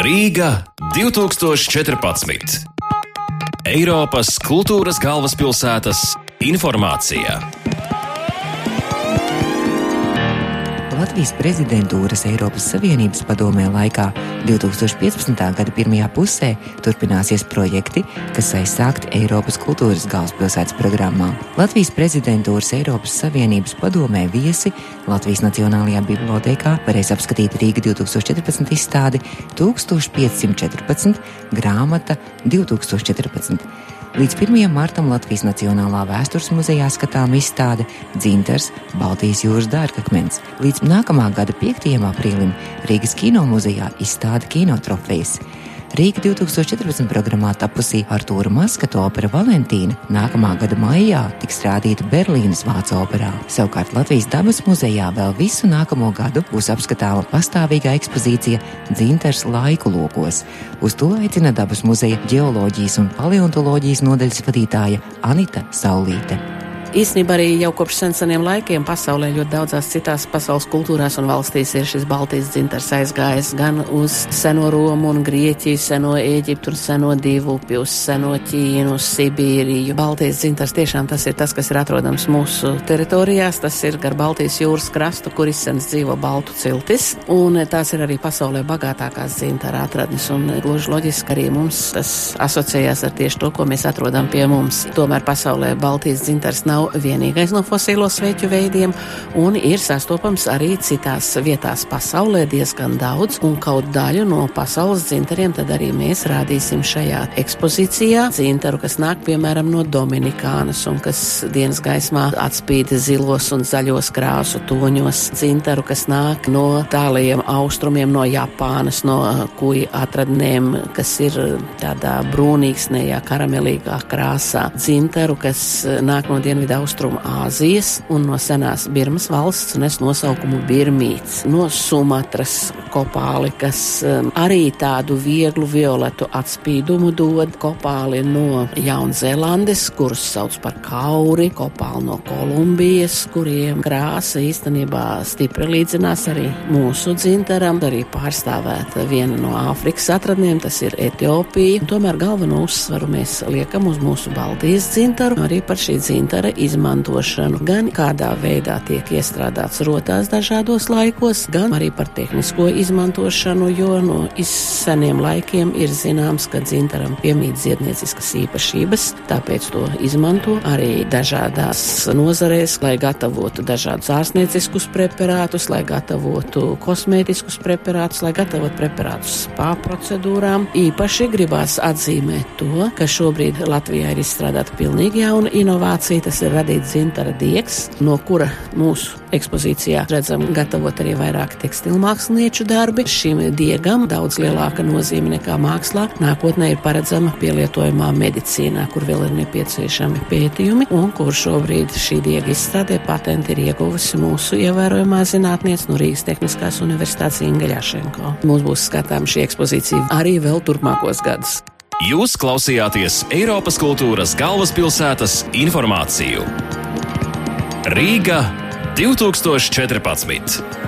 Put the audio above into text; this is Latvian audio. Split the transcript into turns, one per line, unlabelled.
Rīga 2014. Eiropas kultūras galvaspilsētas informācija.
Latvijas prezidentūras Eiropas Savienības padomē laikā 2015. gada pirmajā pusē turpināsies projekti, kas aizsākti Eiropas kultūras galvaspilsētas programmā. Latvijas prezidentūras Eiropas Savienības padomē viesi Latvijas Nacionālajā bibliotekā varēs apskatīt Rīga 2014 izstādi 1514 grāmata 2014. Līdz 1. martam Latvijas Nacionālā vēstures muzejā skatām izstāde Dzinters Baltijas jūras dārgakmens. Līdz nākamā gada 5. aprīlim Rīgas kino muzejā izstāde kinotrofejas. Rīga 2014 programmā tapusī Artūra Maskata opera Valentīna nākamā gada maijā tiks rādīta Berlīnas Vācu operā. Savukārt Latvijas dabas muzejā vēl visu nākamo gadu būs apskatāma pastāvīga ekspozīcija Dzinters laiku lokos. Uz to aicina dabas muzeja ģeoloģijas un paleontoloģijas nodaļas vadītāja Anita Saulīte.
Īsnībā arī jau kopš seniem laikiem pasaulē ļoti daudzās citās pasaules kultūrās un valstīs ir šis Baltijas dzintars aizgājis gan uz seno Romu un Grieķiju, seno Ēģiptu un seno Divupju, uz seno Ķīnu, Sibīriju. Baltijas dzintars tiešām tas ir tas, kas ir atrodams mūsu teritorijās, tas ir gar Baltijas jūras krastu, kur izsens dzīvo baltu ciltis, un tās ir arī pasaulē bagātākās dzintara atradnes, un gluži loģiski arī mums tas asociējās ar tieši to, ko mēs atrodam pie mums. Tomēr pasaulē Baltijas dzintars nav nav vienīgais no fosīlo sveķu veidiem, un ir sastopams arī citās vietās pasaulē diezgan daudz, un kaut daļu no pasaules dzintariem tad arī mēs rādīsim šajā ekspozīcijā. Dzintaru, kas nāk piemēram no Dominikānas un kas dienas gaismā atspīd zilos un zaļos krāsu toņos. Dzintaru, kas nāk no tālajiem austrumiem, no Japānas, no kuģa atradnēm, kas ir tādā brūnīgsnējā, karamelīgā krāsā. Dzintaru, kas nāk no dienvidu Dienvidu Austrumāzijas un no senās Birmas valsts nes nosaukumu Birmīts. No Sumatras kopāli, kas um, arī tādu vieglu violetu atspīdumu dod, kopāli no Jaunzēlandes, kurus sauc par kauri, kopāli no Kolumbijas, kuriem krāsa īstenībā stipri līdzinās arī mūsu dzintaram, arī pārstāvēta viena no Āfrikas atradnēm, tas ir Etiopija. Tomēr galveno uzsvaru mēs liekam uz mūsu Baltijas dzintaru, arī par šī dzintara izmantošanu, gan kādā veidā tiek iestrādāts rotās dažādos laikos, gan arī par tehnisko izmantošanu, jo no seniem laikiem ir zināms, ka dzintaram piemīt ziednieciskas īpašības, tāpēc to izmanto arī dažādās nozarēs, lai gatavotu dažādus ārstnieciskus preparātus, lai gatavotu kosmētiskus preparātus, lai gatavotu preparātus spā procedūrām. Īpaši gribās atzīmēt to, ka šobrīd Latvijā ir izstrādāta pilnīgi jauna inovācija, tas ir ir radīts zintara diegs, no kura mūsu ekspozīcijā redzam gatavot arī vairāk tekstilmākslinieču darbi. Šim diegam daudz lielāka nozīme nekā mākslā nākotnē ir paredzama pielietojumā medicīnā, kur vēl ir nepieciešami pētījumi un kur šobrīd šī diega izstrādē patenti ir ieguvusi mūsu ievērojamā zinātniece no Rīgas Tehniskās Universitātes Inga Ļašenko. Mums būs skatām šī ekspozīcija arī vēl turpmākos gadus.
Jūs klausījāties Eiropas kultūras galvaspilsētas informāciju. Rīga 2014.